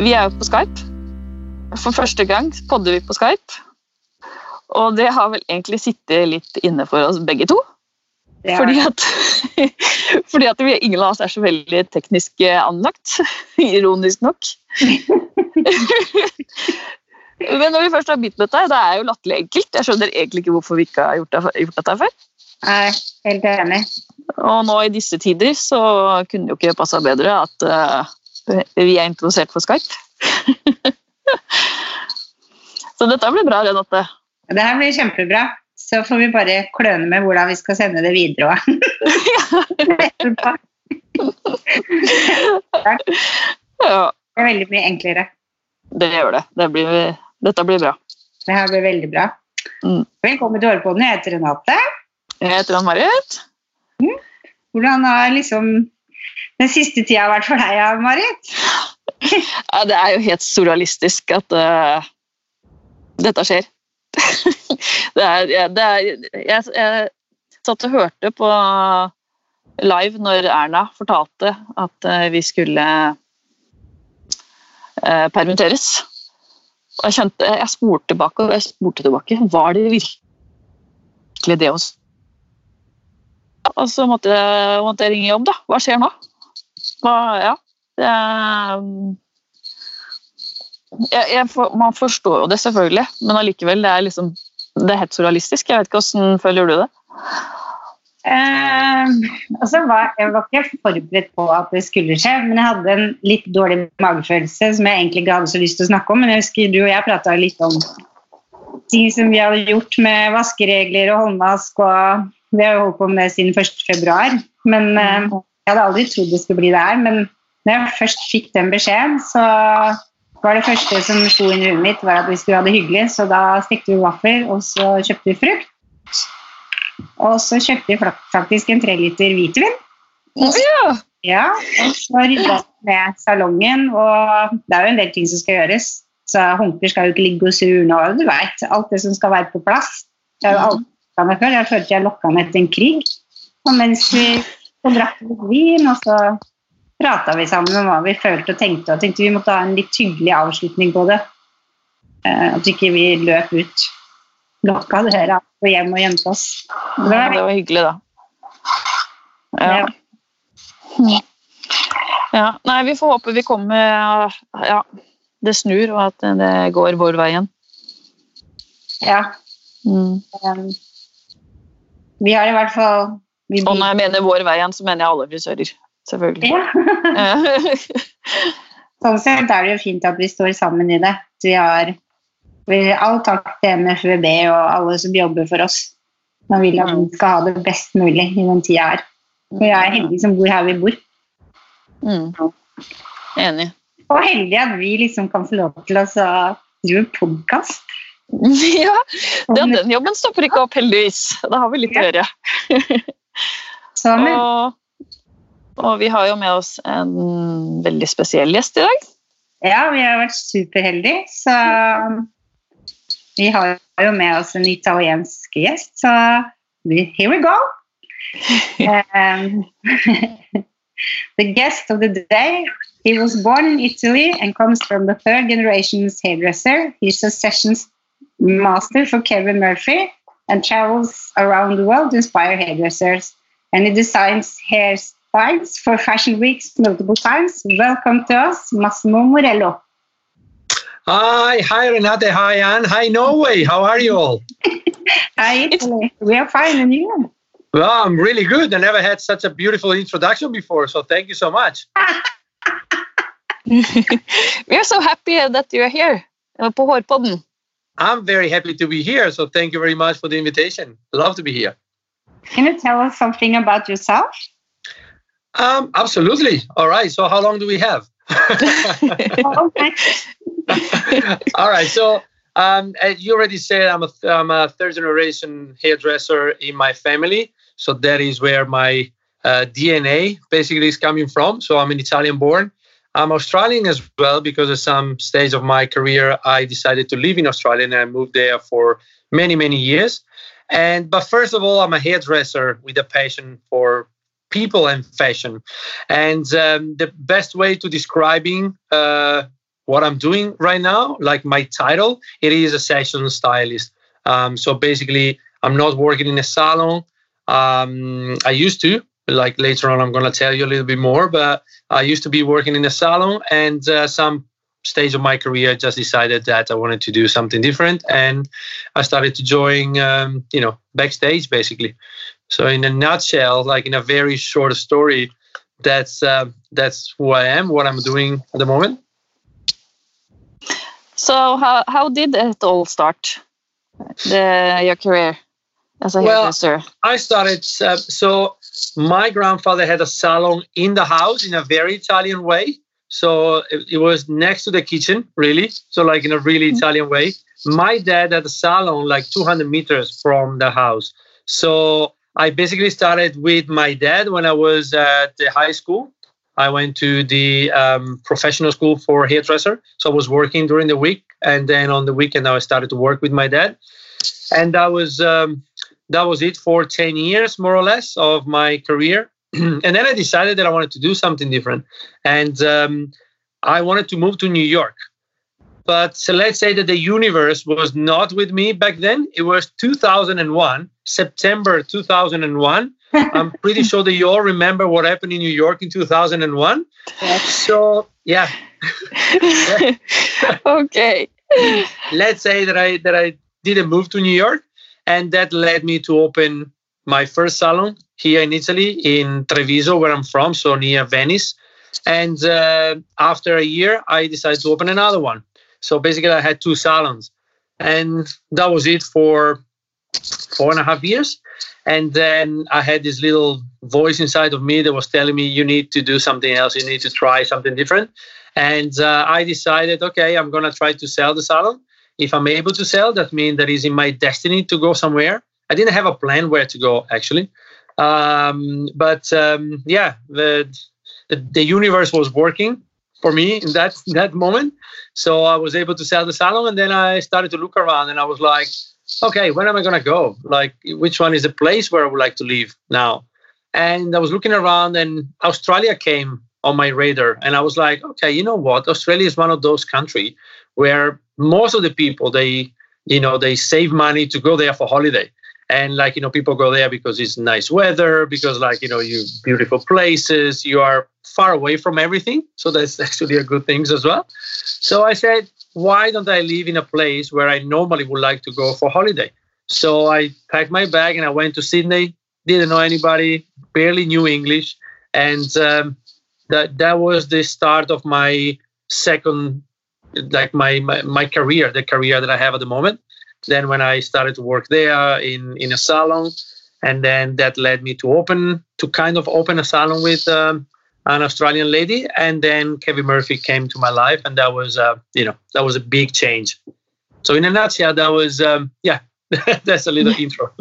Vi er jo på Skype. For første gang podder vi på Skype. Og det har vel egentlig sittet litt inne for oss begge to. Er- Fordi at, fordi at vi, ingen av oss er så veldig teknisk anlagt. Ironisk nok. Men når vi først har begynt med dette, det er jo latterlig enkelt. Jeg skjønner egentlig ikke hvorfor vi ikke har gjort, det, gjort dette før. Nei, helt enig. Og nå i disse tider så kunne det jo ikke passa bedre at eh, vi er introdusert for Skype. så dette blir bra, Renate. Det her blir kjempebra. Så får vi bare kløne med hvordan vi skal sende det videre òg. Ja, Det er veldig mye enklere. det gjør det. det blir, dette blir bra. Det her blir veldig bra. Mm. Velkommen til Årepodden. Jeg heter Renate. Jeg heter Ann-Marit. Hvordan har liksom den siste tida vært for deg, ja, Marit? Ja, det er jo helt surrealistisk at uh, dette skjer. det er, det er jeg, jeg satt og hørte på live når Erna fortalte at eh, vi skulle uh, permitteres. Og jeg kjente, jeg spurte tilbake og jeg spurte tilbake. Var det virkelig det å Og så måtte jeg, måtte jeg ringe jobb, da. Hva skjer nå? Hva, ja, er jeg, jeg, Man forstår jo det, selvfølgelig, men allikevel, det er liksom det er helt surrealistisk. Jeg vet ikke hvordan føler du det? Eh, altså var, jeg var ikke forberedt på at det skulle skje, men jeg hadde en litt dårlig magefølelse som jeg egentlig ikke hadde så lyst til å snakke om. Men jeg husker du og jeg prata litt om ting som vi hadde gjort med vaskeregler og håndvask. og Vi har jo holdt på med det siden 1. februar. Men eh, jeg hadde aldri trodd det skulle bli det her. Men når jeg først fikk den beskjeden, så var det første som slo inn i huet mitt, var at vi skulle ha det hyggelig. Så da stekte vi vafler, og så kjøpte vi frukt. Og så kjøpte vi faktisk en treliter hvitvin. Ja. Ja, og så rydda vi med salongen, og det er jo en del ting som skal gjøres. Så håndklær skal jo ikke ligge og surne, og du vet, alt det som skal være på plass. Jeg, er jo meg før. jeg følte jeg lokka meg etter en krig. Og mens vi så drakk vi vin, og så prata vi sammen om hva vi følte og tenkte, og tenkte vi måtte ha en litt hyggelig avslutning på det. Eh, at ikke vi løp ut, lokka døra og hjem og gjemte oss. Det Ja, var det var hyggelig, da. Ja. Ja. ja. Nei, vi får håpe vi kommer Ja, det snur, og at det går vår vei igjen. ja. Mm. Um, vi har i hvert fall vi Og når jeg mener vår vei igjen, så mener jeg alle frisører. Selvfølgelig. Ja. sånn sett er det jo fint at vi står sammen i det. Vi har vi, all takk til MFVB og alle som jobber for oss. Man vil at vi skal ha det best mulig i den tida her. Og jeg er heldig som bor her vi bor. Mm. Enig. Og heldig at vi liksom kan få lov til å drive podkast. Ja, ja, den jobben stopper ikke opp, heldigvis. Da har vi litt å gjøre. Og, og vi har jo med oss en veldig spesiell gjest i dag. Ja, vi har vært superheldige, så vi har jo med oss en italiensk gjest, så here we go. Um, the guest of the day, he was born in Italy and comes from the third generation's hairdresser. He's a sessions master for Kevin Murphy and travels around the world to inspire hairdressers. And he designs hairstyles for fashion weeks multiple times. Welcome to us, Massimo Morello. Hi, hi Renate, hi Anne, hi Norway. How are you all? Hi, Italy. We are fine, and you? Well, I'm really good. I never had such a beautiful introduction before, so thank you so much. We are so happy that you are here eh, på Hårpodden. I'm very happy to be here, so thank you very much for the invitation. Love to be here. Can you tell us something about yourself? Um, absolutely. All right. So, how long do we have? All right. So, um, as you already said, I'm a, I'm a third generation hairdresser in my family. So, that is where my uh, DNA basically is coming from. So, I'm an Italian born. I'm Australian as well because at some stage of my career, I decided to live in Australia and I moved there for many, many years. And but first of all, I'm a hairdresser with a passion for people and fashion. And um, the best way to describing uh, what I'm doing right now, like my title, it is a session stylist. Um, so basically, I'm not working in a salon. Um, I used to, like later on, I'm going to tell you a little bit more, but I used to be working in a salon and uh, some stage of my career, I just decided that I wanted to do something different, and I started to join, um, you know, backstage basically. So in a nutshell, like in a very short story, that's uh, that's who I am, what I'm doing at the moment. So how how did it all start? The your career as a well, hairdresser. I started. Uh, so my grandfather had a salon in the house in a very Italian way. So it, it, was next to the kitchen, really. So like in a really mm-hmm. Italian way. My dad had a salon like 200 meters from the house. So I basically started with my dad when I was at the high school. I went to the um, professional school for hairdresser. So I was working during the week, and then on the weekend I started to work with my dad, and I was um, that was it for ten years more or less of my career. and then I decided that I wanted to do something different, and um, I wanted to move to New York. But so let's say that the universe was not with me back then. It was 2001, September 2001. I'm pretty sure that you all remember what happened in New York in 2001. So yeah. okay. Let's say that I that I didn't move to New York, and that led me to open my first salon here in Italy, in Treviso, where I'm from, so near Venice. And uh, after a year, I decided to open another one. So basically, I had two salons, and that was it for four and a half years. And then I had this little voice inside of me that was telling me, you need to do something else, you need to try something different. And uh, I decided, okay, I'm going to try to sell the salon. If I'm able to sell, that means that is in my destiny to go somewhere. I didn't have a plan where to go, actually. Um, but um, yeah, the, the, the universe was working for me in that that moment. So I was able to sell the salon, and then I started to look around, and I was like, okay, when am I gonna go? Like, which one is the place where I would like to live now? And I was looking around, and Australia came on my radar, and I was like, okay, you know what? Australia is one of those countries where most of the people they you know they save money to go there for holiday. And like you know people go there because it's nice weather because like you know you beautiful places you are far away from everything. So that's actually a good thing as well. So i said why don't i live in a place where i normally would like to go for holiday? So i packed my bag and i went to sydney didn't know anybody barely knew english. And um, that that was the start of my second like my, my my career the career that i have at the moment then when I started to work there in in a salon, and then that led me to open to kind of open a salon with um, an Australian lady, and then Kevin Murphy came to my life, and that was uh, you know that was a big change. So in a nutshell, that was um, yeah, that's a little intro.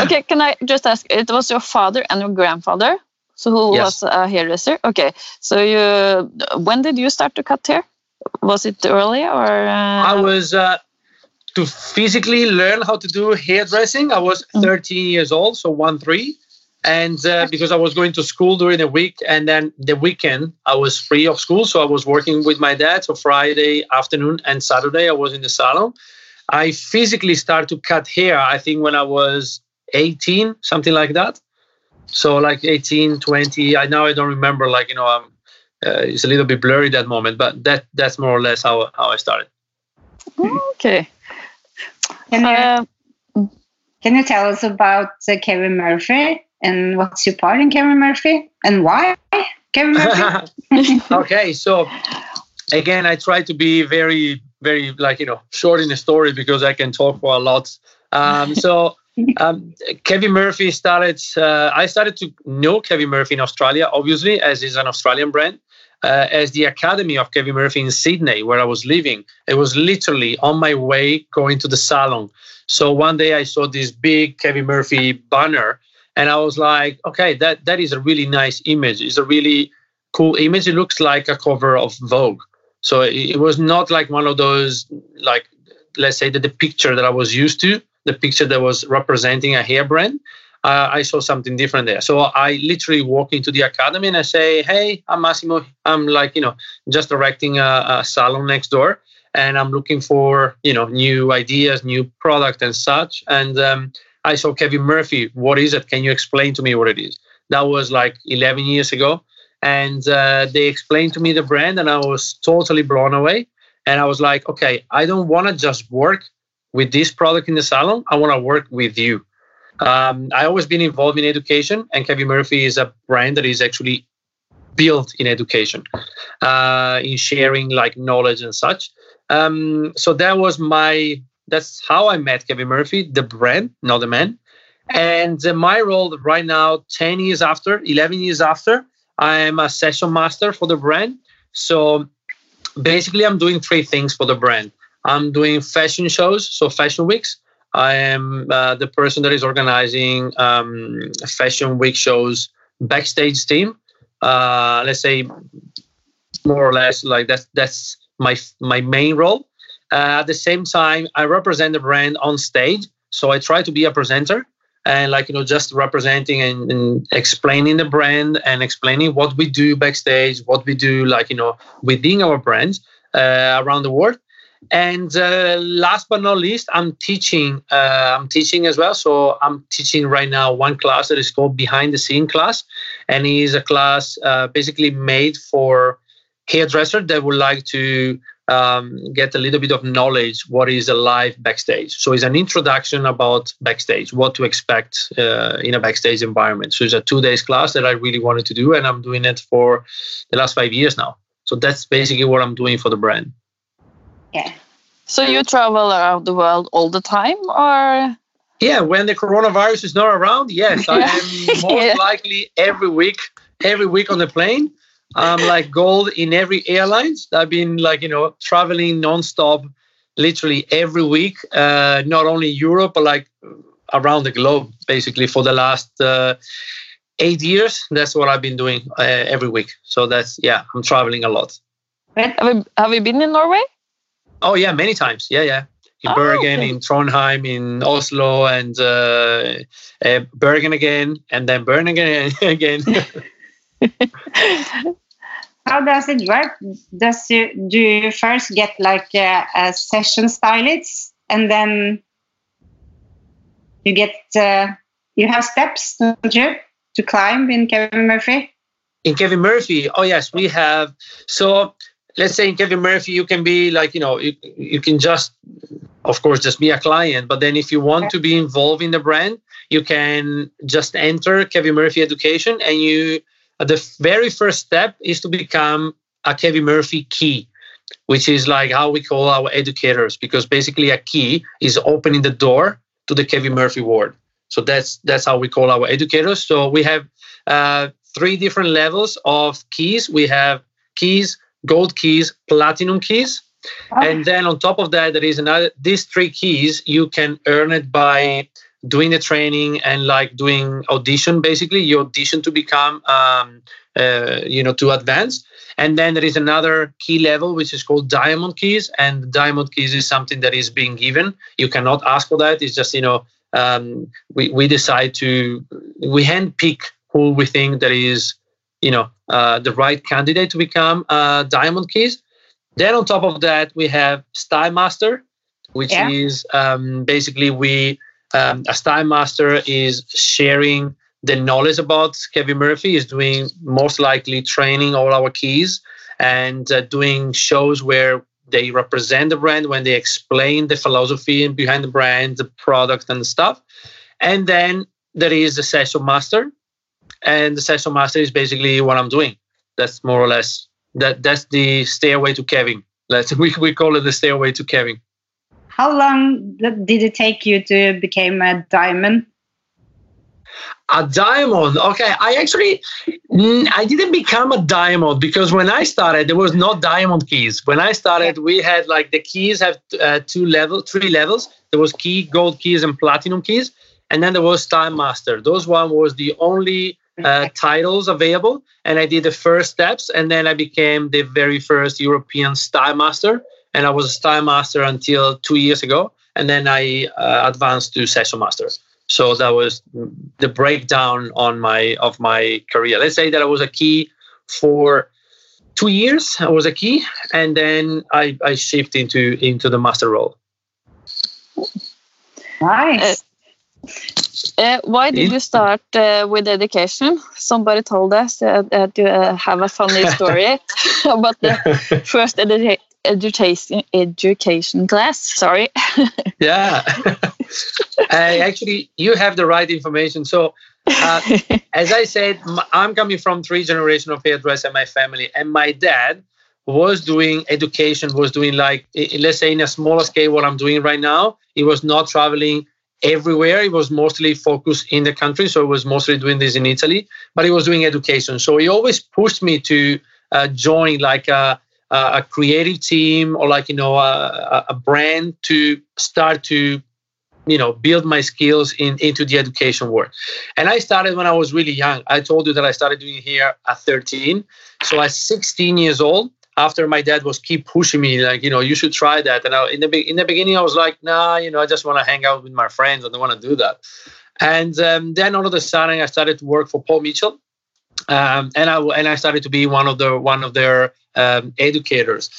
okay, can I just ask? It was your father and your grandfather, so who yes. was a hairdresser? Okay, so you when did you start to cut hair? Was it early or? Uh... I was. Uh, to physically learn how to do hairdressing. I was mm. 13 years old, so one three, and uh, because I was going to school during the week, and then the weekend I was free of school, so I was working with my dad. So Friday afternoon and Saturday I was in the salon. I physically started to cut hair. I think when I was 18, something like that. So like 18, 20. I now I don't remember. Like you know, uh, it's a little bit blurry that moment, but that that's more or less how how I started. Okay. Can you, uh, can you tell us about uh, Kevin Murphy and what's your part in Kevin Murphy and why Kevin Murphy? okay, so again, I try to be very, very like you know short in the story because I can talk for a lot. Um, so. Um, Kevin Murphy started. Uh, I started to know Kevin Murphy in Australia, obviously, as is an Australian brand uh, as the Academy of Kevin Murphy in Sydney, where I was living. It was literally on my way going to the salon. So one day I saw this big Kevin Murphy banner, and I was like, okay, that that is a really nice image. It's a really cool image. It looks like a cover of Vogue. So it, it was not like one of those like let's say that the picture that I was used to, the picture that was representing a hair brand. Uh, I saw something different there. So I literally walk into the academy and I say, "Hey, I'm Massimo. I'm like you know just directing a, a salon next door, and I'm looking for you know new ideas, new product, and such." And um, I saw Kevin Murphy. What is it? Can you explain to me what it is? That was like 11 years ago, and uh, they explained to me the brand, and I was totally blown away. And I was like, okay, I don't want to just work with this product in the salon. I want to work with you um, I always been involved in education, and Kevin Murphy is a brand that is actually built in education, uh, in sharing like knowledge and such. Um, so that was my that's how I met Kevin Murphy, the brand, not the man. And uh, my role right now, 10 years after, 11 years after, I am a session master for the brand. So basically, I'm doing three things for the brand. I'm doing fashion shows, so fashion weeks. I am uh, the person that is organizing um, fashion week shows backstage team. Uh, let's say more or less like that's that's my my main role. Uh, at the same time, I represent the brand on stage, so I try to be a presenter and like you know just representing and, and explaining the brand and explaining what we do backstage, what we do like you know within our brand uh, around the world and uh, last but not least i'm teaching uh, i'm teaching as well. So i'm teaching right now one class that is called behind the scene class. And it is a class uh, basically made for hairdresser that would like to um, get a little bit of knowledge what is a live backstage. So it's an introduction about backstage what to expect uh, in a backstage environment. So it's a two days class that i really wanted to do and i'm doing it for the last five years now. So that's basically what i'm doing for the brand yeah. So you travel around the world all the time, or? Yeah, when the coronavirus is not around, yes, I am most yeah. likely every week, every week on the plane. I'm like gold in every airlines. I've been like you know traveling nonstop, literally every week. Uh, not only Europe, but like around the globe, basically for the last uh, eight years. That's what I've been doing uh, every week. So that's yeah, I'm traveling a lot. Have you, have you been in Norway? Oh yeah, many times. Yeah, yeah. In oh, Bergen, okay. in Trondheim, in Oslo, and uh, uh, Bergen again, and then Bergen again. again. How does it work? Does you do you first get like a, a session stylist, and then you get uh, you have steps, don't you, to climb in Kevin Murphy? In Kevin Murphy, oh yes, we have. So let's say in Kevin Murphy, you can be like, you know, you, you can just, of course, just be a client. But then if you want to be involved in the brand, you can just enter Kevin Murphy Education. And you, the very first step is to become a Kevin Murphy key, which is like how we call our educators, because basically a key is opening the door to the Kevin Murphy world. So that's that's how we call our educators. So we have uh, three different levels of keys. We have keys gold keys, platinum keys. Oh. And then on top of that, there is another, these three keys, you can earn it by doing the training and like doing audition, basically, you audition to become, um, uh, you know, to advance. And then there is another key level, which is called diamond keys. And diamond keys is something that is being given. You cannot ask for that. It's just, you know, um, we, we decide to, we handpick who we think that is you know uh, the right candidate to become uh, diamond keys then on top of that we have style master which yeah. is um, basically we um, a style master is sharing the knowledge about kevin murphy is doing most likely training all our keys and uh, doing shows where they represent the brand when they explain the philosophy behind the brand the product and the stuff and then there is the session master and the session master is basically what I'm doing. That's more or less that. That's the stairway to Kevin. Let's we we call it the stairway to Kevin. How long did it take you to become a diamond? A diamond. Okay, I actually I didn't become a diamond because when I started there was no diamond keys. When I started, we had like the keys have uh, two level, three levels. There was key, gold keys, and platinum keys, and then there was time master. Those one was the only uh, titles available and i did the first steps and then i became the very first european style master and i was a style master until two years ago and then i uh, advanced to session master So that was the breakdown on my of my career. Let's say that I was a key for two years. I was a key, and then I I shift into into the master role. Nice. Uh, why did you start uh, with education? Somebody told us uh, that you uh, have a funny story about the first edu- education education class. Sorry. yeah, actually, you have the right information. So, uh, as I said, I'm coming from three generations of hairdressers in my family, and my dad was doing education, was doing like let's say in a smaller scale what I'm doing right now. He was not traveling everywhere. He was mostly focused in the country, so he was mostly doing this in Italy. But he was doing education, so he always pushed me to uh, join like a, a creative team or like you know a, a brand to start to you know build my skills in into the education world and i started when i was really young i told you that i started doing here at 13 so at 16 years old after my dad was keep pushing me like you know you should try that. And I, in the in the beginning I was like nah you know I just want to hang out with my friends. I don't want to do that. And um, then all of a sudden I started to work for Paul Mitchell um, and I and I started to be one of the one of their um, educators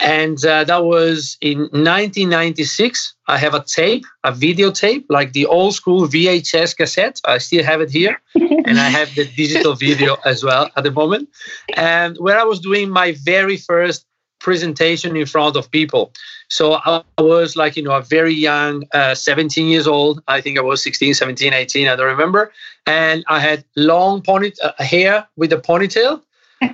and uh, that was in 1996 i have a tape a videotape like the old school vhs cassette. I still have it here and i have the digital video as well at the moment. And where i was doing my very first presentation in front of people. So i was like you know a very young uh, 17 years old. I think i was 16 17 18 i don't remember. And i had long pony uh, hair with a ponytail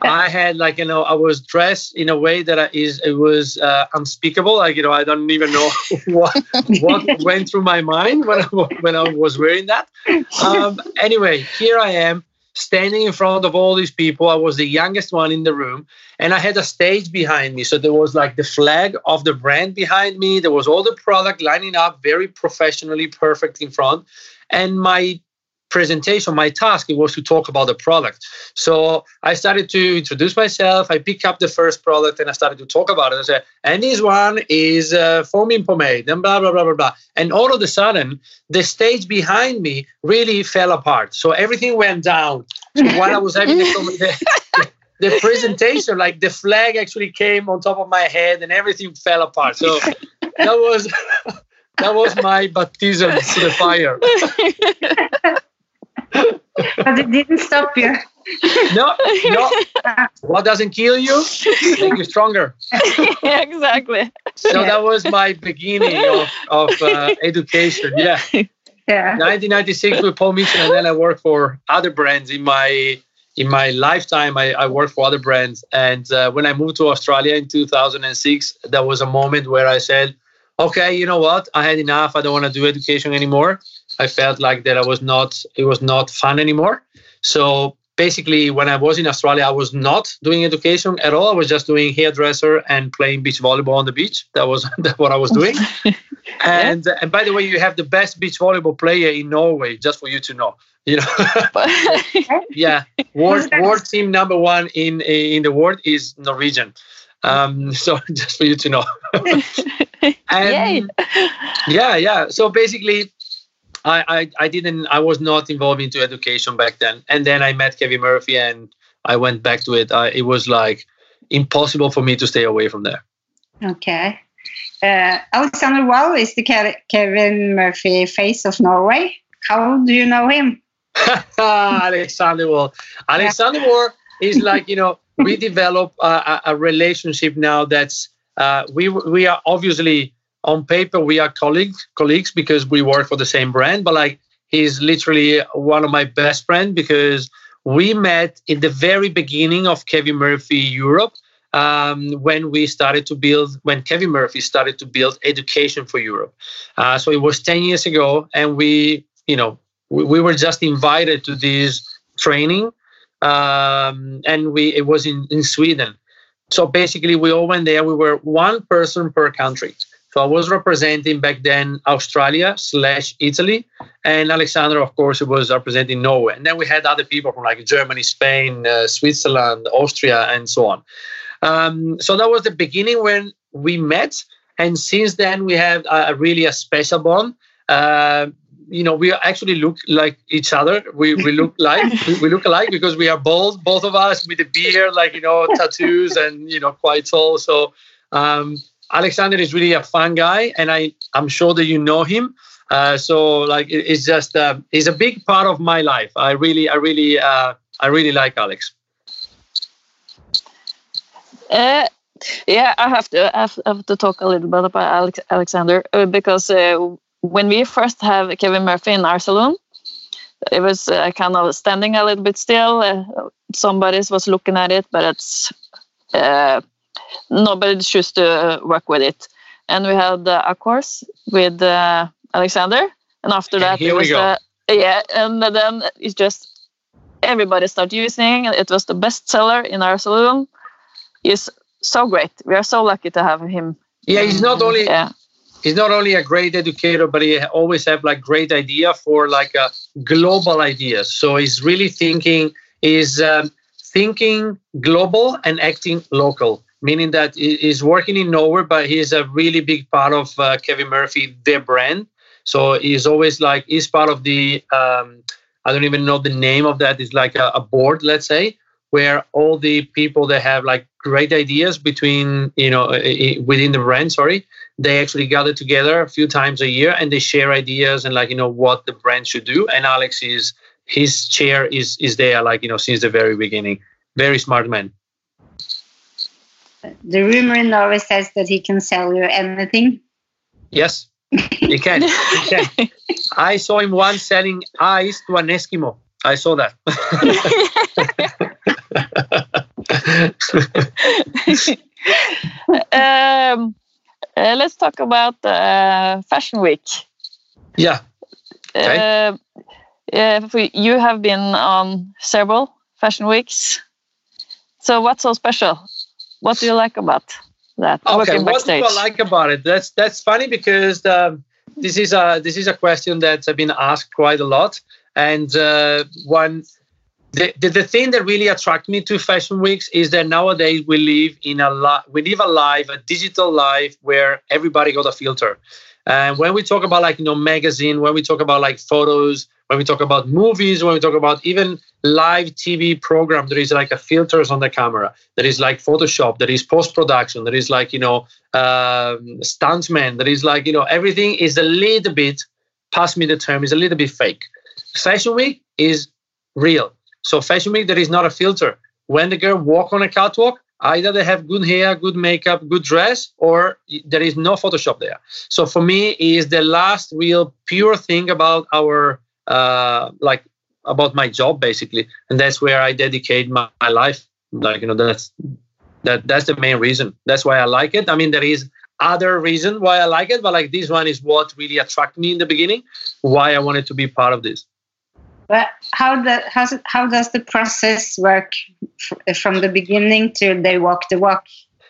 I had like you know I was dressed in a way that I, is it was uh, unspeakable. Like you know I don't even know what what went through my mind when I, when I was wearing that. Um, anyway, here I am standing in front of all these people. I was the youngest one in the room, and I had a stage behind me. So there was like the flag of the brand behind me. There was all the product lining up very professionally, perfect in front, and my presentation, my task, it was to talk about the product. So I started to introduce myself. I picked up the first product and I started to talk about it. I said, and this one is uh, foaming pomade and blah, blah, blah, blah, blah. And all of a sudden, the stage behind me really fell apart. So everything went down. So while I was having the, the, the presentation, like the flag actually came on top of my head and everything fell apart. So that was... that was my baptism to the fire. but it didn't stop you. No, no. What doesn't kill you make you stronger. yeah, exactly. So that was my beginning of, of uh, education. Yeah. Yeah. 1996 with Paul Mitchell, and then I worked for other brands in my in my lifetime. I, I worked for other brands, and uh, when I moved to Australia in 2006, there was a moment where I said, "Okay, you know what? I had enough. I don't want to do education anymore." I felt like that I was not it was not fun anymore. So basically when I was in Australia, I was not doing education at all. I was just doing hairdresser and playing beach volleyball on the beach. That was what I was doing. and yeah. and by the way, you have the best beach volleyball player in Norway, just for you to know. You know, yeah, world world team number one in in the world is Norwegian. Um, so just for you to know. and yeah, yeah. So basically, I, I, I didn't I was not involved into education back then. And then I met Kevin Murphy and I went back to it. I, it was like impossible for me to stay away from there. Okay. Uh, Alexander Wall is the Kevin Murphy face of Norway. How do you know him? Alexander Wall. Alexander Wall is like, you know, we develop a, a relationship now that's, uh, we, we are obviously on paper we are colleagues colleagues because we work for the same brand but like he's literally one of my best friends because we met in the very beginning of kevin murphy europe um, when we started to build when kevin murphy started to build education for europe. Uh, so it was 10 years ago and we you know we, we were just invited to this training um, and we it was in, in sweden. So basically we all went there. We were one person per country so I was representing back then Australia slash Italy, and Alexander, of course, was representing Norway. And then we had other people from like Germany, Spain, uh, Switzerland, Austria, and so on. Um, so that was the beginning when we met, and since then we have a, really a special bond. Uh, you know, we actually look like each other. We, we look like we look alike because we are bald, both of us, with a beard, like you know, tattoos, and you know, quite tall. So um, Alexander is really a fun guy, and I I'm sure that you know him. Uh, so like it, it's just uh, he's a big part of my life. I really I really uh, I really like Alex. Uh, yeah, I have to I have, to talk a little bit about Alex, Alexander uh, because uh, when we first have Kevin Murphy in our salon, it was uh, kind of standing a little bit still. Somebody was looking at it, but it's nobody chose to work with it. And we had a course with uh, Alexander, and after that, here it was we go. yeah, and then it's just everybody started using. It was the best seller in our salon. He's so great. We are so lucky to have him. Yeah, he's not only Yeah. he's not only a great educator, but he always have like great idea for like uh, global ideas. So he's really thinking is um, thinking global and acting local, meaning that he's working in nowhere, but he's a really big part of uh, Kevin Murphy, their brand. So he's always like he's part of the um, I don't even know the name of that. It's like a, a board, let's say, where all the people that have like great ideas between you know within the brand. Sorry, they actually gather together a few times a year and they share ideas and like you know what the brand should do. And Alex is his chair is is there like you know since the very beginning. Very smart man. The rumor in Norway says that he can sell you anything. Yes, he can. He can. I saw him once selling ice to an Eskimo. I saw that. um, uh, let's talk about uh, Fashion Week. yeah. Okay. Uh, uh, you have been on several Fashion Weeks. So what's so special? What do you like about that? Okay, what do. I like about it? That's that's funny because um, this is a this is a question that's been asked quite a lot, and uh, one the, the the thing that really attracted me to fashion weeks is that nowadays we live in a li- we live a life, a digital life where everybody got a filter. And when we talk about like you know magazine, when we talk about like photos, when we talk about movies, when we talk about even live TV program, there is like a filters on the camera. There is like Photoshop. There is post production. There is like you know um, stuntman. There is like you know everything is a little bit. Pass me the term is a little bit fake. Fashion week is real. So fashion week there is not a filter. When the girl walk on a catwalk, either they have good hair, good makeup, good dress, or there is no Photoshop there. So for me, is the last real pure thing about our uh, like about my job basically, and that's where I dedicate my, my life. Like you know, that's that that's the main reason. That's why I like it. I mean, there is other reason why I like it, but like this one is what really attracted me in the beginning. Why I wanted to be part of this. But how how's it, how does the process work from the beginning to they walk the walk?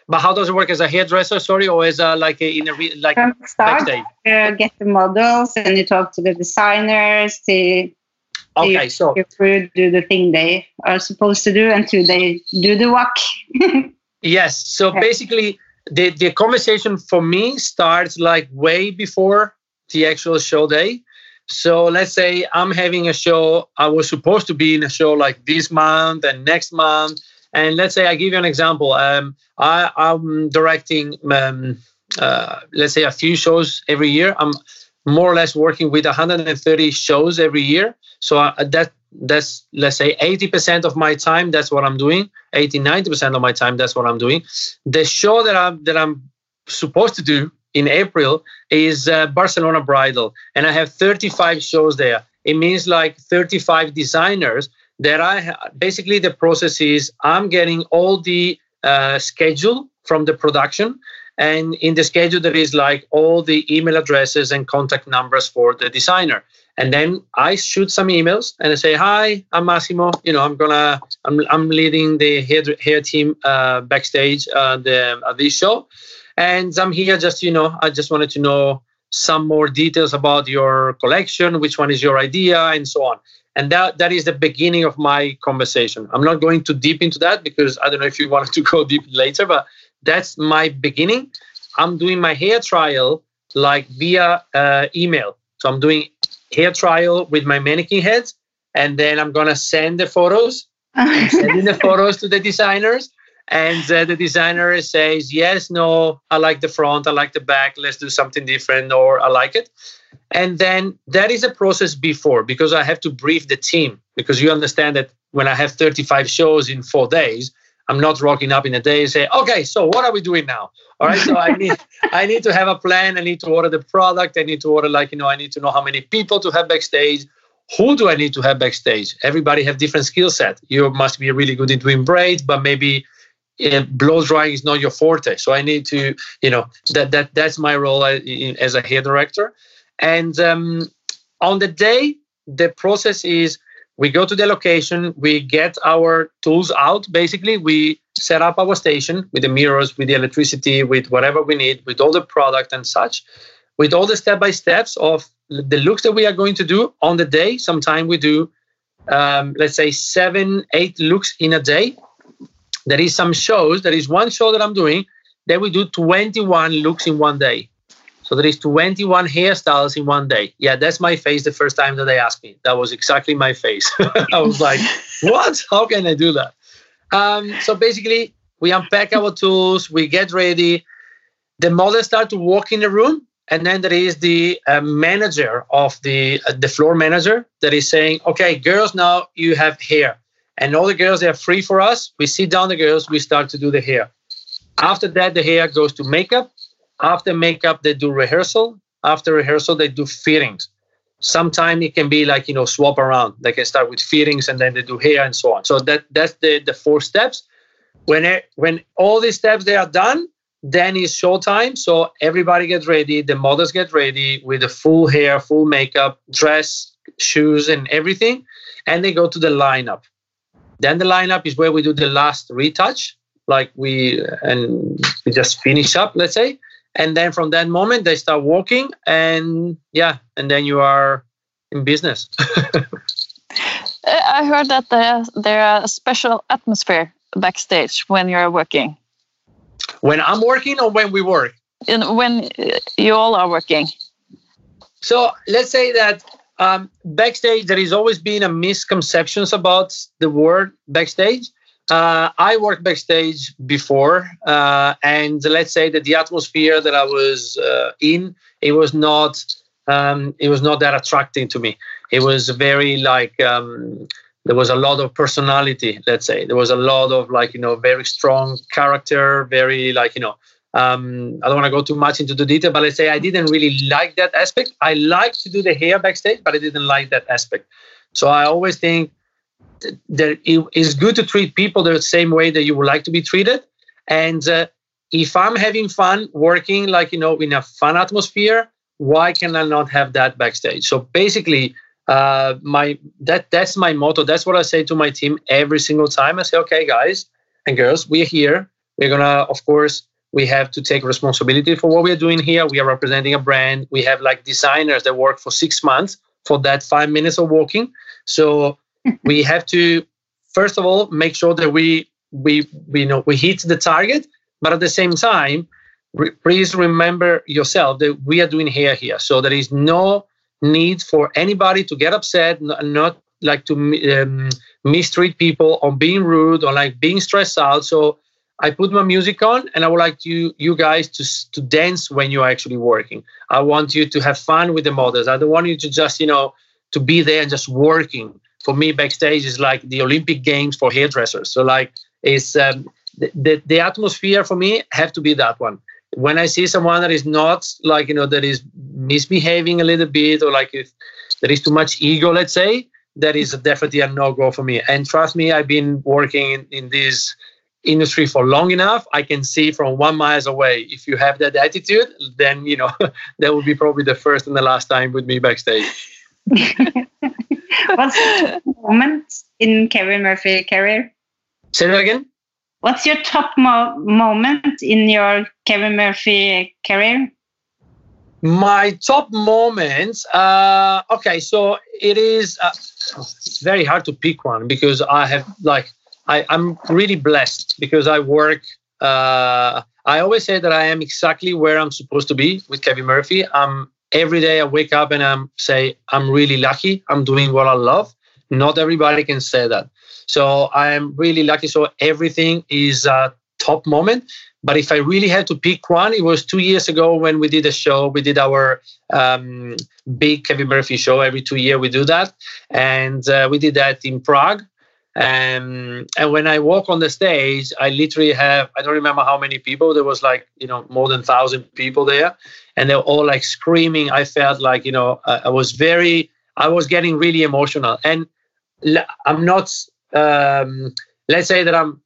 But how does it work as a hairdresser? Sorry, or as a like a, in a re, like start, backstage? you get the models and you talk to the designers to Okay, so crew do the thing they are supposed to do until they do the walk. Yes. So Okay. basically, the, the conversation for me starts like way before the actual show day. So let's say I'm having a show, I was supposed to be in a show like this month and next month. And let's say I give you an example. Um, I, I'm directing, um, uh, let's say, a few shows every year. I'm more or less working with 130 shows every year. So uh, that that's let's say 80% of my time. That's what I'm doing. 80, 90% of my time. That's what I'm doing. The show that I'm that I'm supposed to do in April is uh, Barcelona Bridal, and I have 35 shows there. It means like 35 designers that I basically the process is I'm getting all the uh, schedule from the production, and in the schedule there is like all the email addresses and contact numbers for the designer. And then I shoot some emails and I say, "Hi, I'm Massimo. You know, I'm gonna, I'm, I'm leading the hair, hair team uh, backstage uh, the uh, this show, and I'm here just, you know, I just wanted to know some more details about your collection, which one is your idea, and so on. And that that is the beginning of my conversation. I'm not going too deep into that because I don't know if you wanted to go deep later, but that's my beginning. I'm doing my hair trial like via uh, email. So I'm doing hair trial with my mannequin heads, and then I'm gonna send the photos, sending the photos to the designers, and uh, the designer says yes, no, I like the front, I like the back, let's do something different, or I like it. And then that is a process before because I have to brief the team because you understand that when I have 35 shows in four days, I'm not rocking up in a day and say, okay, so what are we doing now? All right. So I need I need to have a plan. I need to order the product. I need to order like, you know, I need to know how many people to have backstage. Who do I need to have backstage? Everybody have different skill set. You must be really good in doing braids, but maybe uh, blow drying is not your forte. So I need to, you know, that that that's my role as a hair director. And um, on the day, the process is we go to the location, we get our tools out. Basically, we set up our station with the mirrors, with the electricity, with whatever we need, with all the product and such, with all the step by steps of the looks that we are going to do on the day. Sometimes we do, um, let's say, seven, eight looks in a day. There is some shows. There is one show that I'm doing that we do 21 looks in one day. So there is 21 hairstyles in one day. Yeah, that's my face the first time that they asked me. That was exactly my face. I was like, what? How can I do that? Um, so basically, we unpack our tools, we get ready. The models start to walk in the room, and then there is the uh, manager of the uh, the floor manager that is saying, "Okay, girls, now you have hair." And all the girls they are free for us. We sit down the girls, we start to do the hair. After that, the hair goes to makeup. After makeup, they do rehearsal. After rehearsal, they do fittings. Sometimes it can be like you know swap around. They can start with fittings and then they do hair and so on. So that that's the the four steps. When it, when all these steps they are done, then it's showtime. So everybody gets ready. The models get ready with the full hair, full makeup, dress, shoes, and everything, and they go to the lineup. Then the lineup is where we do the last retouch, like we and we just finish up, let's say. And then from that moment they start walking and yeah, and then you are in business. I heard that there there are a special atmosphere backstage when you're working. When I'm working or when we work? And when you all are working. So let's say that um, backstage, there is always been a misconceptions about the word backstage. Uh, I worked backstage before, uh, and let's say that the atmosphere that I was uh, in, it was not, um, it was not that attracting to me. It was very like um, there was a lot of personality. Let's say there was a lot of like you know very strong character, very like you know um, I don't want to go too much into the detail, but let's say I didn't really like that aspect. I like to do the hair backstage, but I didn't like that aspect. So I always think that it is good to treat people the same way that you would like to be treated. And uh, if I'm having fun working, like you know, in a fun atmosphere, why can I not have that backstage? So basically, uh, my that that's my motto. That's what I say to my team every single time. I say, okay, guys and girls, we're here. We're gonna, of course we have to take responsibility for what we are doing here we are representing a brand we have like designers that work for six months for that five minutes of walking so we have to first of all make sure that we we we know we hit the target but at the same time re- please remember yourself that we are doing here here so there is no need for anybody to get upset not, not like to um, mistreat people or being rude or like being stressed out so I put my music on and I would like you you guys to to dance when you're actually working. I want you to have fun with the models. I don't want you to just, you know, to be there and just working. For me, backstage is like the Olympic Games for hairdressers. So like it's um, the, the, the atmosphere for me have to be that one. When I see someone that is not like, you know, that is misbehaving a little bit or like if there is too much ego, let's say, that is definitely a no-go for me. And trust me, I've been working in, in this industry for long enough, I can see from one miles away. If you have that attitude, then you know that will be probably the first and the last time with me backstage. What's the moment in Kevin Murphy career? Say that again. What's your top mo moment in your Kevin Murphy career? My top moments. Uh, okay, so it is uh, very hard to pick one because I have like I, am really blessed because I work. Uh, I always say that I am exactly where I'm supposed to be with Kevin Murphy. I'm every day I wake up and I'm say I'm really lucky. I'm doing what I love. Not everybody can say that. So I am really lucky. So everything is a top moment. But if I really had to pick one, it was two years ago when we did a show. We did our um, big Kevin Murphy show. Every two year we do that, and uh, we did that in Prague. Um, and when I walk on the stage, I literally have I don't remember how many people. There was like you know more than thousand people there, and they were all like screaming. I felt like you know I, I was very I was getting really emotional, and I'm not. Um, let's say that I'm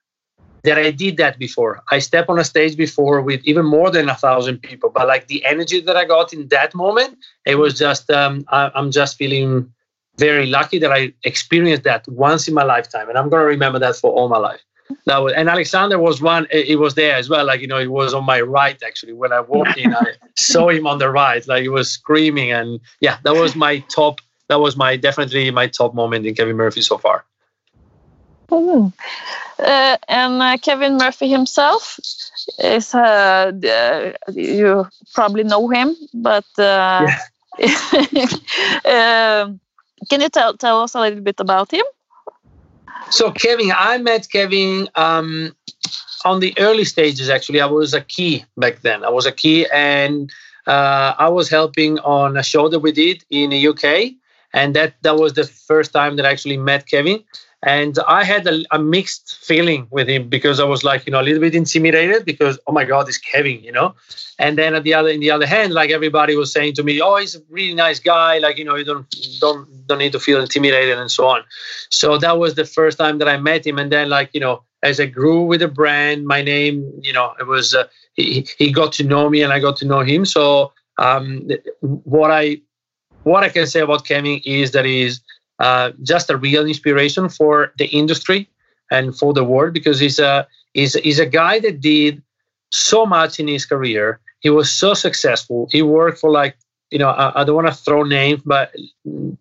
that I did that before. I step on a stage before with even more than a thousand people, but like the energy that I got in that moment, it was just um, I, I'm just feeling very lucky that I experienced that once in my lifetime, and I'm gonna remember that for all my life. That was, and Alexander was one. He was there as well. Like you know, he was on my right actually. When I walked in, I saw him on the right. Like he was screaming, and yeah, that was my top. That was my definitely my top moment in Kevin Murphy so far. Mm. Uh, and uh, Kevin Murphy himself is uh, you probably know him, but uh, yeah. Can you tell tell us a little bit about him? So Kevin, I met Kevin um, on the early stages. Actually, I was a key back then. I was a key, and uh, I was helping on a show that we did in the UK, and that that was the first time that I actually met Kevin and i had a, a, mixed feeling with him because i was like you know a little bit intimidated because oh my god it's kevin you know and then at the other in the other hand like everybody was saying to me oh he's a really nice guy like you know you don't don't don't need to feel intimidated and so on so that was the first time that i met him and then like you know as i grew with the brand my name you know it was uh, he, he got to know me and i got to know him so um, what i what i can say about kevin is that he's uh, just a real inspiration for the industry and for the world because he's a he's, he's a guy that did so much in his career. He was so successful. He worked for like you know I, I don't want to throw names, but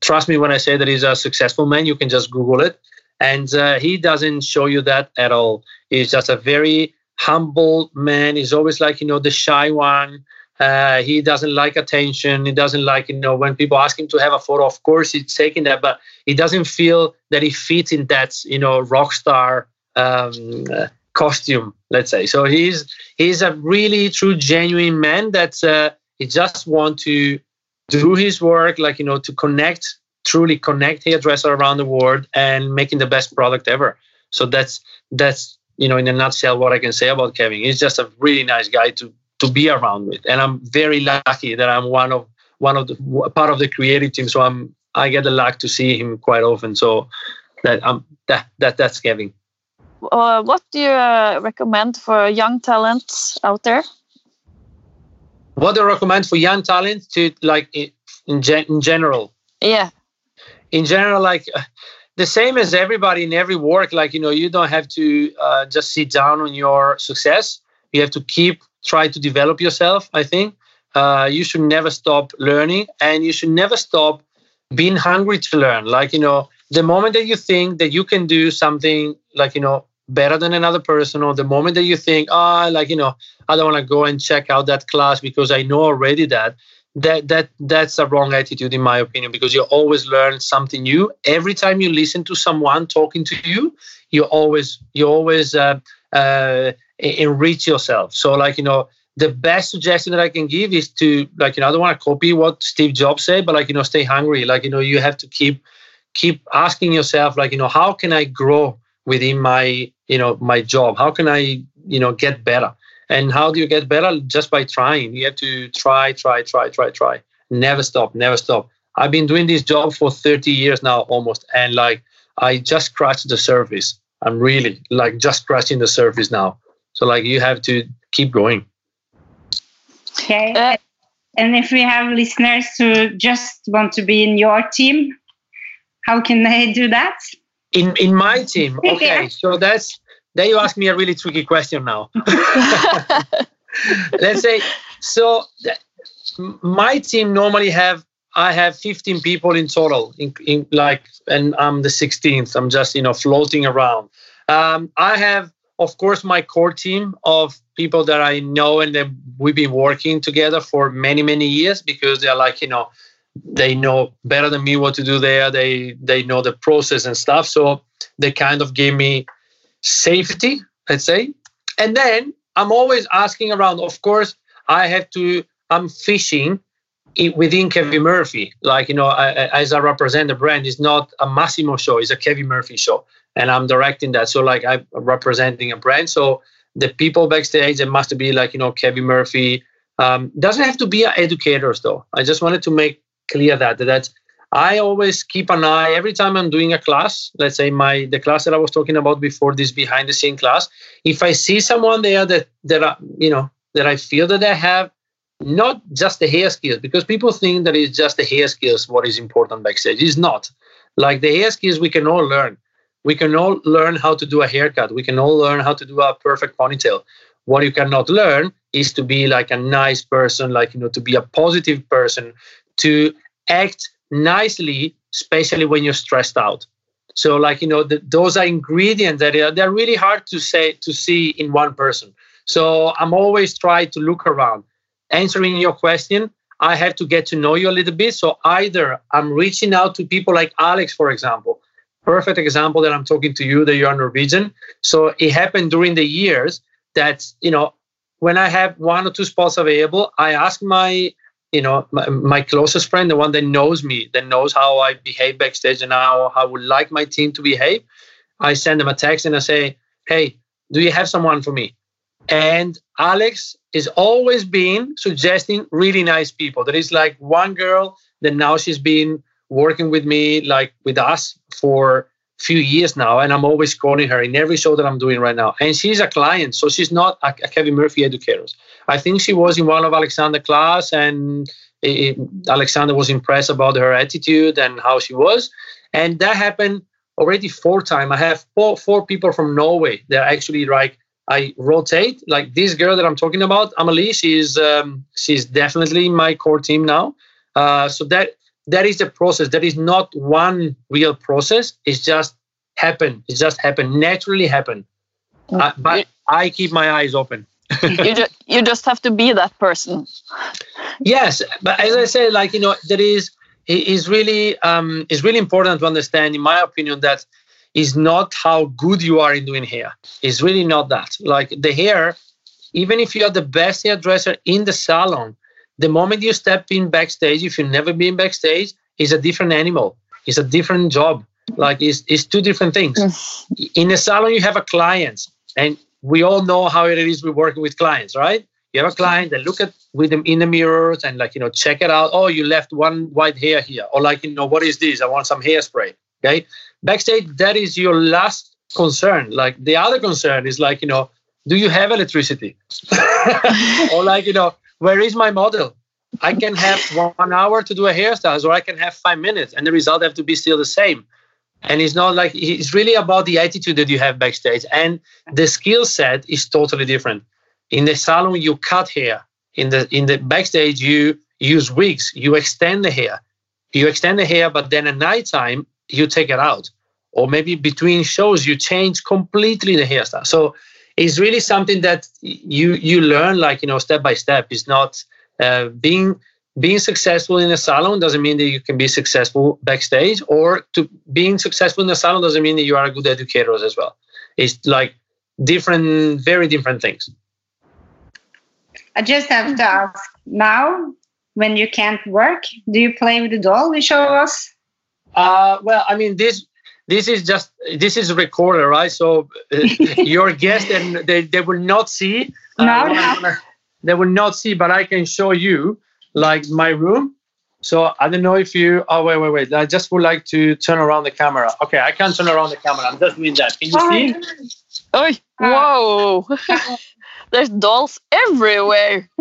trust me when I say that he's a successful man. You can just Google it, and uh, he doesn't show you that at all. He's just a very humble man. He's always like you know the shy one. Uh, he doesn't like attention. He doesn't like, you know, when people ask him to have a photo, of course he's taking that, but he doesn't feel that he fits in that, you know, rock star um, uh, costume, let's say. So he's he's a really true, genuine man that uh, he just want to do his work, like, you know, to connect, truly connect hairdresser around the world and making the best product ever. So that's, that's, you know, in a nutshell, what I can say about Kevin. He's just a really nice guy to to be around with. And I'm very lucky that I'm one of one of the part of the creative team. So I'm I get the luck to see him quite often. So that I'm that that that's Kevin. Uh, what do you uh, recommend for young talents out there? What do I recommend for young talent to like in, gen- in general? Yeah. In general, like the same as everybody in every work. Like you know, you don't have to uh, just sit down on your success. You have to keep try to develop yourself. I think uh, you should never stop learning, and you should never stop being hungry to learn. Like you know, the moment that you think that you can do something, like you know, better than another person, or the moment that you think, ah, oh, like you know, I don't want to go and check out that class because I know already that. That that that's a wrong attitude in my opinion because you always learn something new every time you listen to someone talking to you. You always you always uh, uh, enrich yourself. So, like, you know, the best suggestion that I can give is to, like, you know, I don't want to copy what Steve Jobs said, but like, you know, stay hungry. Like, you know, you have to keep keep asking yourself, like, you know, how can I grow within my, you know, my job? How can I, you know, get better? And how do you get better? Just by trying. You have to try, try, try, try, try. Never stop, never stop. I've been doing this job for 30 years now almost. And like I just scratched the surface. I'm really like just scratching the surface now. So like you have to keep going. Okay. Uh, and if we have listeners who just want to be in your team, how can they do that? In in my team. Okay. yeah. So that's then you ask me a really tricky question now. Let's say so my team normally have I have 15 people in total in, in like and I'm the 16th. I'm just, you know, floating around. Um, I have of course my core team of people that I know and that we've been working together for many many years because they're like you know they know better than me what to do there. They they know the process and stuff. So they kind of gave me safety, let's say. And then I'm always asking around. Of course, I have to. I'm fishing within Kevin Murphy. Like you know, I, as I represent the brand, it's not a Massimo show; it's a Kevin Murphy show, and I'm directing that. So like I'm representing a brand. So the people backstage, it must be like you know Kevin Murphy. Um, doesn't have to be educators though. I just wanted to make clear that that I always keep an eye every time I'm doing a class. Let's say my the class that I was talking about before this behind the scene class. If I see someone there that that I, you know that I feel that they have not just the hair skills because people think that it's just the hair skills what is important backstage. It's not. Like the hair skills we can all learn. We can all learn how to do a haircut. We can all learn how to do a perfect ponytail. What you cannot learn is to be like a nice person, like you know, to be a positive person, to act nicely, especially when you're stressed out. So, like you know, the, those are ingredients that are they're really hard to say to see in one person. So I'm always trying to look around. Answering your question, I have to get to know you a little bit. So either I'm reaching out to people like Alex, for example, perfect example that I'm talking to you that you're Norwegian. So it happened during the years that you know when I have one or two spots available, I ask my you know my, my, closest friend the one that knows me that knows how i behave backstage and how i would like my team to behave i send them a text and i say hey do you have someone for me? And alex is always been suggesting really nice people. There is like one girl that now she's been working with me like with us for few years now, and I'm always calling her in every show that I'm doing right now. And she's a client, so she's not a, Kevin Murphy educator. I think she was in one of Alexander class, and it, Alexander was impressed about her attitude and how she was. And that happened already four times. I have four, four people from Norway. They're actually like I rotate. Like this girl that I'm talking about, Amelie. She's um, she's definitely my core team now. Uh, so that that is the process. That is not one real process. It's just happen. It just happen naturally happen. Mm. Uh, but I keep my eyes open. you, just, you just have to be that person. Yes, but as I said, like you know, there is is really um, is really important to understand, in my opinion, that is not how good you are in doing hair. It's really not that. Like the hair, even if you are the best hairdresser in the salon, the moment you step in backstage, if you've never been backstage, is a different animal. It's a different job. Like it's, it's two different things. Mm. in a salon, you have a client, and we all know how it is we're working with clients, right? You have a client that look at with them in the mirrors and like you know check it out. Oh, you left one white hair here, or like you know what is this? I want some hairspray. Okay, backstage that is your last concern. Like the other concern is like you know, do you have electricity? or like you know, where is my model? I can have one hour to do a hairstyle, or I can have five minutes, and the result have to be still the same. And it's not like it's really about the attitude that you have backstage, and the skill set is totally different. In the salon, you cut hair. In the in the backstage, you use wigs. You extend the hair. You extend the hair, but then at nighttime you take it out, or maybe between shows you change completely the hairstyle. So it's really something that you you learn like you know step by step. It's not uh, being being successful in a salon doesn't mean that you can be successful backstage or to being successful in a salon doesn't mean that you are a good educator as well. It's like different very different things. I just have to ask now when you can't work do you play with the doll? You show us. Uh, well i mean this this is just this is a recorder right? So uh, your guest and they, they will not see uh, no, no. they will not see but i can show you like my room. So i don't know if you oh wait wait wait. I just would like to turn around the camera. Okay i can't turn around the camera. I'm just doing that. Can you see? oh whoa there's dolls everywhere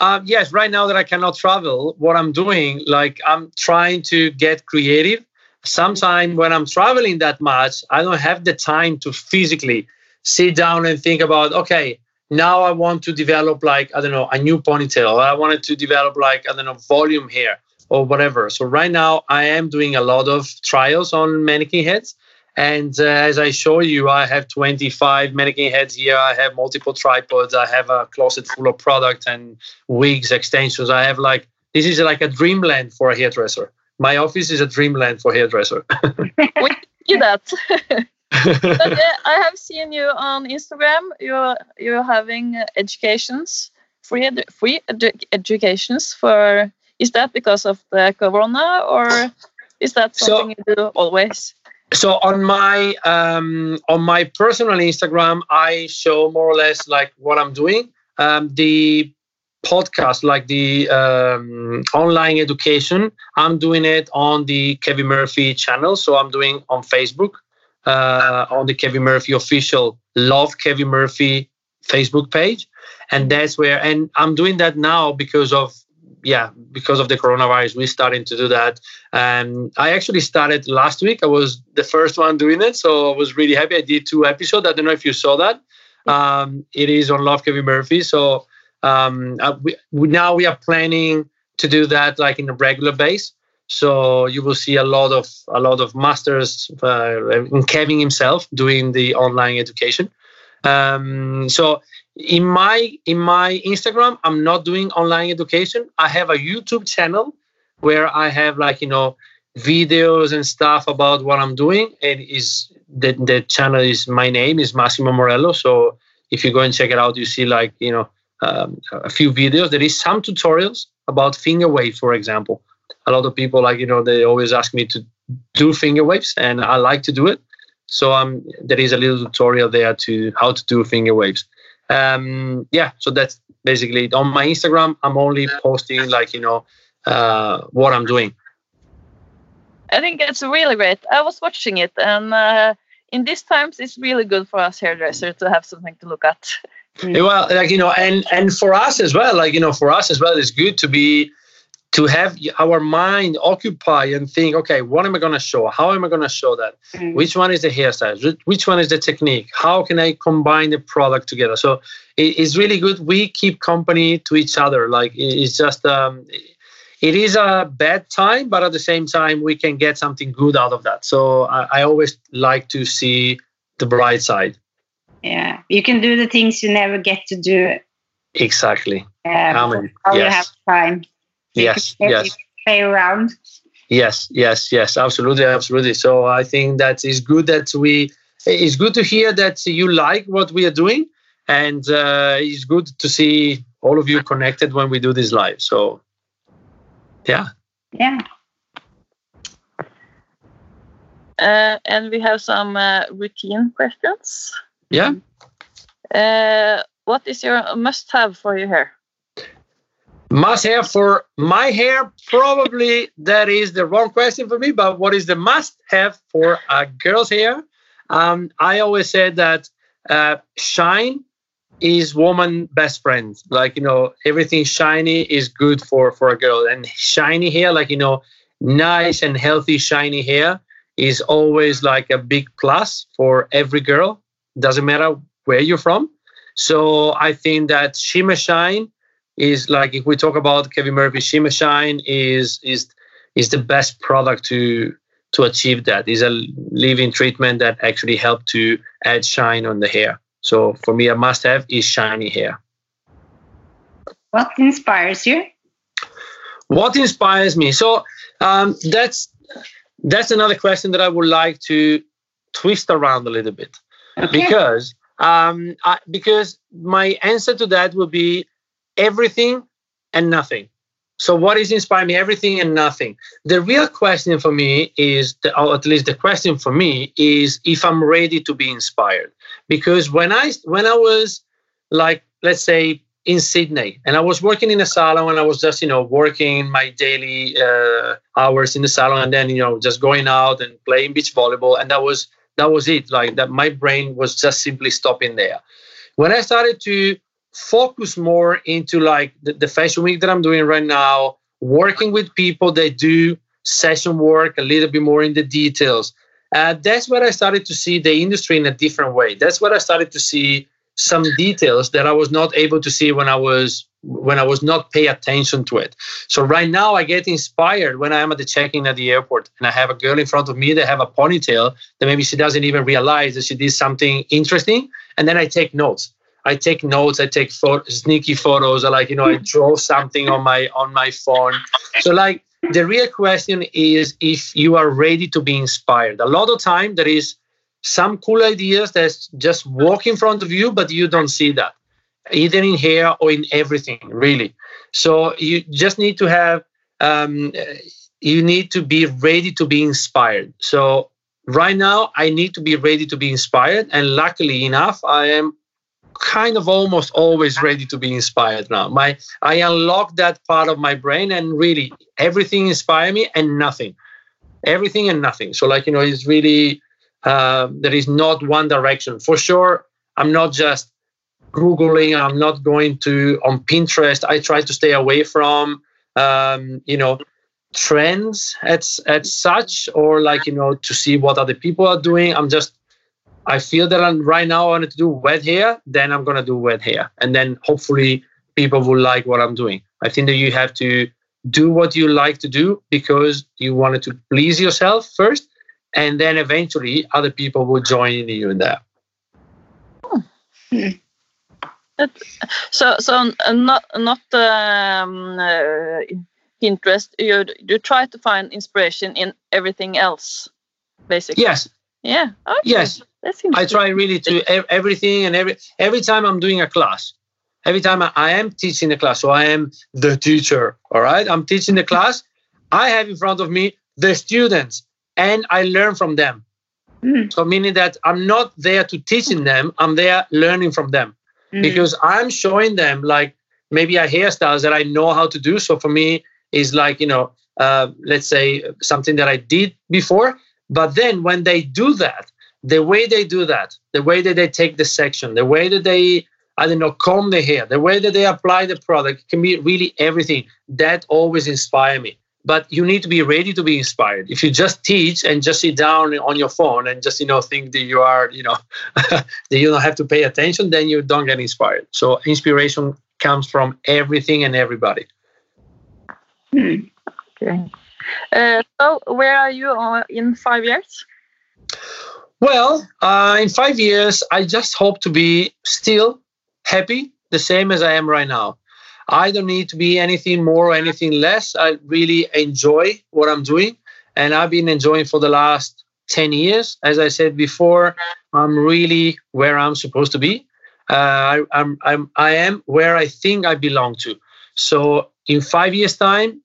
um, yes, right now that I cannot travel, what I'm doing, like I'm trying to get creative. Sometimes when I'm traveling that much, I don't have the time to physically sit down and think about, okay, now I want to develop like, I don't know, a new ponytail. I wanted to develop like, I don't know, volume hair or whatever. So right now I am doing a lot of trials on mannequin heads And uh, as I show you, I have 25 mannequin heads here. I have multiple tripods. I have a closet full of product and wigs, extensions. I have like this is like a dreamland for a hairdresser. My office is a dreamland for hairdresser. we see that. but, uh, I have seen you on Instagram. You're you're having educations, free edu free edu educations for. Is that because of the corona, or is that something so, you do always? So on my um, on my personal Instagram, I show more or less like what I'm doing. Um, the podcast, like the um, online education, I'm doing it on the Kevin Murphy channel. So I'm doing on Facebook uh, on the Kevin Murphy official Love Kevin Murphy Facebook page, and that's where. And I'm doing that now because of yeah because of the coronavirus we're starting to do that. And i actually started last week. I was the first one doing it so i was really happy. I did two episodes. I don't know if you saw that. Um, it is on love kevin murphy. So um, uh, we, we, now we are planning to do that like in a regular base. So you will see a lot of a lot of masters uh, Kevin himself doing the online education. Um, so in my in my Instagram, I'm not doing online education. I have a YouTube channel where I have like you know videos and stuff about what I'm doing. It is the the channel is my name is Massimo Morello. So if you go and check it out, you see like you know um, a few videos. There is some tutorials about finger waves, for example a lot of people like you know they always ask me to do finger waves and i like to do it so um there is a little tutorial there to how to do finger waves um yeah so that's basically it. on my instagram i'm only posting like you know uh what i'm doing. I think it's really great. I was watching it and uh, in these times it's really good for us hairdressers to have something to look at. Well like you know and and for us as well like you know for us as well it's good to be to have our mind occupy and think okay what am i going to show? How am i going to show that? Mm-hmm. which one is the hairstyle? Which one is the technique? How can i combine the product together? So it's really good. We keep company to each other. Like it's just um, it is a bad time but at the same time we can get something good out of that. So i, I always like to see the bright side. Yeah. You can do the things you never get to do. Exactly. Yeah, um, yes. you have time yes yes. play around. Yes yes yes. Absolutely absolutely. So i think that is good that we it's good to hear that you like what we are doing and uh, it's good to see all of you connected when we do this live. So yeah. Yeah. Uh, and we have some uh, routine questions. Yeah. Uh, what is your must have for your hair must have for my hair, probably that is the wrong question for me. But what is the must have for a girl's hair? Um, I always said that uh, shine is woman best friend. Like you know, everything shiny is good for for a girl, and shiny hair, like you know, nice and healthy shiny hair is always like a big plus for every girl. Doesn't matter where you're from. So I think that shimmer shine is like if we talk about Kevin Murphy Shimmer Shine is is is the best product to to achieve that. Is a leave-in treatment that actually help to add shine on the hair. So for me, a must-have is shiny hair. What inspires you? What inspires me? So um, that's that's another question that I would like to twist around a little bit okay. because um, I, because my answer to that would be everything and nothing. So, what is inspiring me? Everything and nothing. The real question for me is, the, or at least the question for me is, if I'm ready to be inspired. Because when I when I was like, let's say, in Sydney, and I was working in a salon, and I was just you know working my daily uh, hours in the salon, and then you know just going out and playing beach volleyball, and that was that was it. Like that, my brain was just simply stopping there. When I started to focus more into like the, the fashion week that I'm doing right now, working with people that do session work a little bit more in the details. Uh, that's where I started to see the industry in a different way. That's where I started to see some details that I was not able to see when I was when I was not pay attention to it. So right now I get inspired when I am at the check-in at the airport and I have a girl in front of me that have a ponytail that maybe she doesn't even realize that she did something interesting. And then I take notes. I take notes. I take sneaky photos. I like you know I draw something on my on my phone. So like the real question is if you are ready to be inspired. A lot of time there is some cool ideas that just walk in front of you, but you don't see that either in here or in everything really so you just need to have um, you need to be ready to be inspired so right now i need to be ready to be inspired and luckily enough i am kind of almost always ready to be inspired now. My i unlock that part of my brain and really everything inspire me and nothing. Everything and nothing. So like you know it's really uh, there is not one direction. For sure i'm not just googling i'm not going to on pinterest. I try to stay away from um, you know trends at, at such or like you know to see what other people are doing. I'm just i feel that i'm right now i want to do wet hair then i'm going to do wet hair and then hopefully people will like what i'm doing i think that you have to do what you like to do because you wanted to please yourself first and then eventually other people will join you in that. hmm. So, so uh, not not um, uh, Pinterest. You you try to find inspiration in everything else, basically. Yes. Yeah. Okay. Yes. I try really to everything and every every time I'm doing a class, every time I, I am teaching the class, so I am the teacher. All right, I'm teaching the class. I have in front of me the students, and I learn from them. Mm. So meaning that I'm not there to teaching them, I'm there learning from them mm-hmm. because I'm showing them like maybe a hairstyles that I know how to do. So for me, is like you know, uh, let's say something that I did before. But then when they do that, the way they do that, the way that they take the section, the way that they I don't know comb the hair, the way that they apply the product can be really everything. That always inspire me. But you need to be ready to be inspired. If you just teach and just sit down on your phone and just you know think that you are you know that you don't have to pay attention then you don't get inspired. So inspiration comes from everything and everybody. Hmm. okay uh, so where are you in five years well uh, in five years i just hope to be still happy the same as i am right now I don't need to be anything more or anything less. I really enjoy what I'm doing, and I've been enjoying for the last 10 years. As I said before, I'm really where I'm supposed to be. Uh, I, I'm, I'm, I am where I think I belong to. So in five years' time,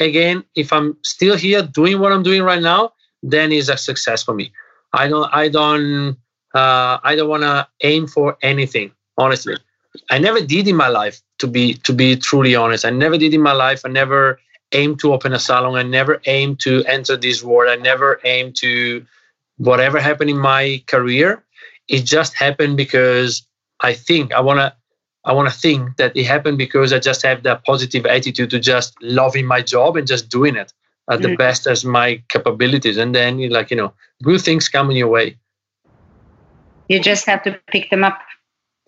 again, if I'm still here doing what I'm doing right now, then it's a success for me. I don't, I don't, uh, I don't want to aim for anything, honestly. I never did in my life to be to be truly honest. I never did in my life. I never aimed to open a salon. I never aimed to enter this world. I never aimed to whatever happened in my career. It just happened because I think I wanna I wanna think that it happened because I just have that positive attitude to just loving my job and just doing it at the mm. best as my capabilities. And then like, you know, good things come in your way. You just have to pick them up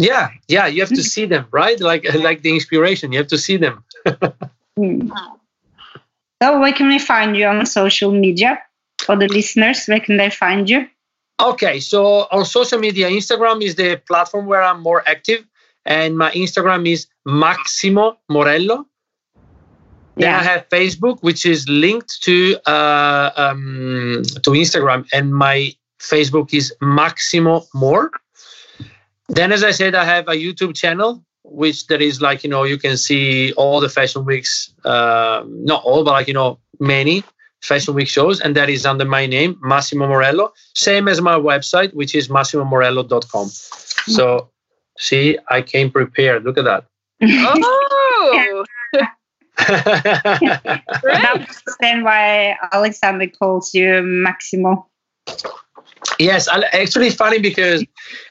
yeah yeah you have to see them right like like the inspiration you have to see them mm. so where can we find you on social media for the listeners where can they find you okay so on social media instagram is the platform where i'm more active and my instagram is maximo morello then I have Facebook, which is linked to uh, um, to Instagram, and my Facebook is Maximo More. Then, as I said, I have a YouTube channel, which there is like, you know, you can see all the fashion weeks, uh, not all, but like, you know, many fashion week shows. And that is under my name, Massimo Morello. Same as my website, which is massimomorello.com. So, see, I came prepared. Look at that. Oh! That's then why Alexander calls you Maximo. Yes, actually it's funny because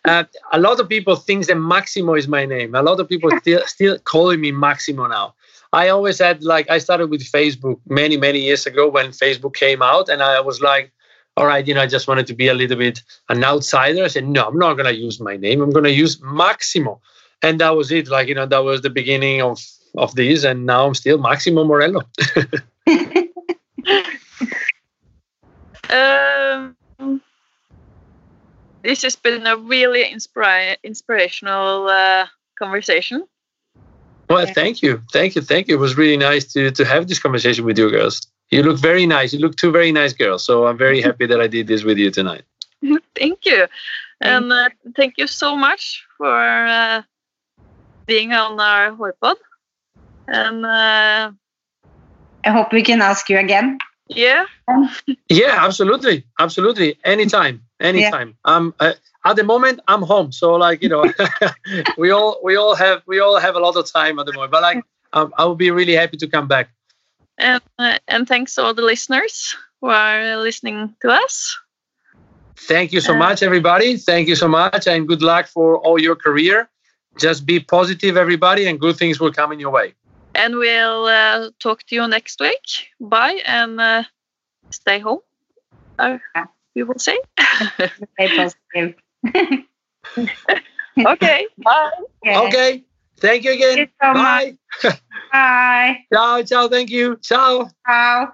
uh, a lot of people think that Maximo is my name. A lot of people still still calling me Maximo now. I always had like I started with Facebook many many years ago when Facebook came out, and I was like, all right, you know, I just wanted to be a little bit an outsider. I said, no, I'm not going to use my name. I'm going to use Maximo. And that was it. Like, you know, that was the beginning of, of this. And now I'm still Maximo Morello. um, this has been a really inspira- inspirational uh, conversation. Well, thank you. Thank you. Thank you. It was really nice to, to have this conversation with you girls. You look very nice. You look two very nice girls. So I'm very happy that I did this with you tonight. thank you. And uh, thank you so much for uh, being on our Hårpod. And uh, I hope we can ask you again. Yeah. yeah, absolutely. Absolutely. Anytime. Anytime. Yeah. Um, uh, at the moment I'm home. So like, you know, we all we all have we all have a lot of time at the moment. But like um, I will be really happy to come back and uh, and thanks to all the listeners who are listening to us. Thank you so uh, much, everybody. Thank you so much, and good luck for all your career. Just be positive, everybody, and good things will come in your way. And we'll uh, talk to you next week. Bye, and uh, stay home. Uh, we will say. stay positive. okay. Bye. Okay. okay. Thank you again. Thank you so Bye. Bye. ciao, ciao. Thank you. Ciao. Ciao.